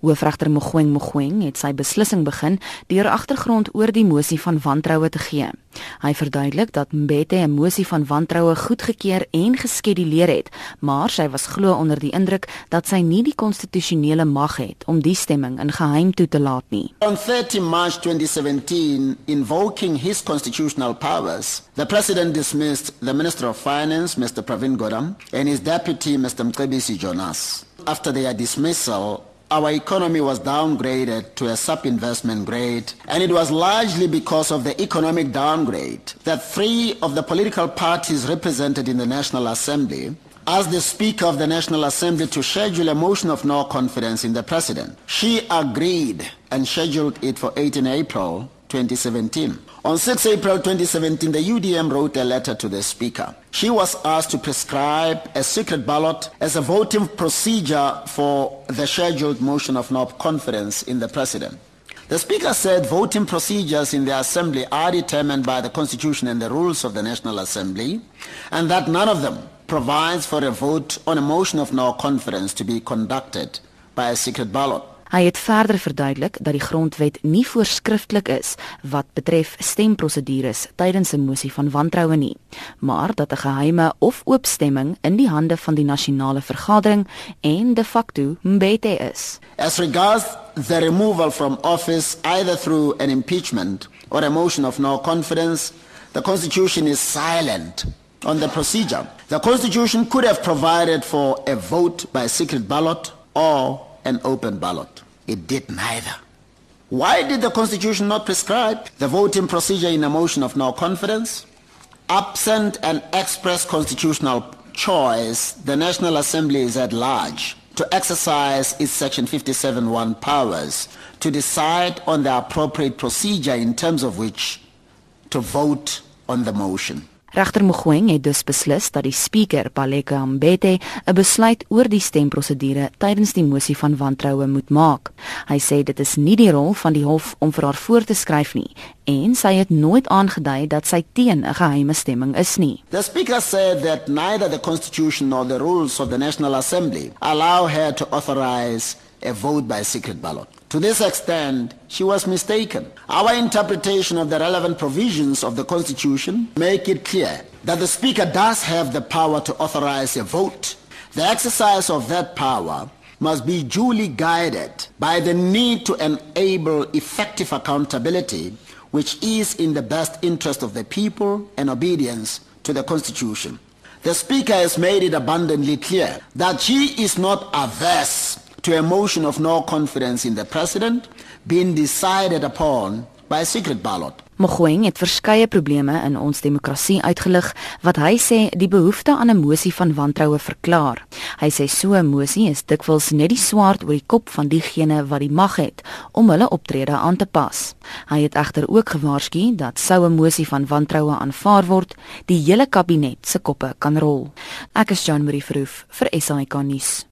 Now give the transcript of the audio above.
Hoofregter Mogoeng Mogoeng het sy beslissing begin deur agtergrond oor die mosie van wantroue te gee. Hy verduidelik dat Mbete 'n mosie van wantroue goedgekeur en geskeduleer het, maar sy was glo onder die indruk dat sy nie die konstitusionele mag het om die stemming in geheim toe te laat nie. On 30 March 2017, invoking his constitutional powers, the president dismissed the Minister of Finance, Mr. Pravin Gordhan, and his deputy, Mr. Mcebisi Jonas. After their dismissal, our economy was downgraded to a sub-investment grade, and it was largely because of the economic downgrade that three of the political parties represented in the National Assembly asked the Speaker of the National Assembly to schedule a motion of no confidence in the President. She agreed and scheduled it for 18 April 2017. On 6 April 2017, the UDM wrote a letter to the Speaker. She was asked to prescribe a secret ballot as a voting procedure for the scheduled motion of no confidence in the President. The Speaker said voting procedures in the Assembly are determined by the Constitution and the rules of the National Assembly, and that none of them provides for a vote on a motion of no confidence to be conducted by a secret ballot. Hy het verder verduidelik dat die grondwet nie voorskrifklik is wat betref stemprosedures tydens 'n mosie van wantroue nie, maar dat 'n geheime of oop stemming in die hande van die nasionale vergadering en de facto mbete is. As regards the removal from office either through an impeachment or a motion of no confidence, the constitution is silent on the procedure. The constitution could have provided for a vote by secret ballot or an open ballot. It did neither. Why did the Constitution not prescribe the voting procedure in a motion of no confidence? Absent an express constitutional choice, the National Assembly is at large to exercise its Section 57.1 powers to decide on the appropriate procedure in terms of which to vote on the motion. Regter Mogoeng het dus beslis dat die spreker, Paleka Mbete, 'n besluit oor die stemprosedure tydens die mosie van wantroue moet maak. Hy sê dit is nie die rol van die hof om vir haar voor te skryf nie en sy het nooit aangedui dat sy teen 'n geheime stemming is nie. The speaker said that neither the constitution nor the rules of the National Assembly allow her to authorize a vote by secret ballot. To this extent, she was mistaken. Our interpretation of the relevant provisions of the Constitution make it clear that the Speaker does have the power to authorize a vote. The exercise of that power must be duly guided by the need to enable effective accountability, which is in the best interest of the people and obedience to the Constitution. The Speaker has made it abundantly clear that she is not averse to a motion of no confidence in the president being decided upon by a secret ballot. Mogoeng het verskeie probleme in ons demokrasie uitgelig wat hy sê die behoefte aan 'n mosie van wantroue verklaar. Hy sê so 'n mosie is dikwels net die swaard oor die kop van diegene wat die mag het om hulle optrede aan te pas. Hy het egter ook gewaarsku dat sou 'n mosie van wantroue aanvaar word, die hele kabinet se koppe kan rol. Ek is Jean Marie Verhoef vir SAK nuus.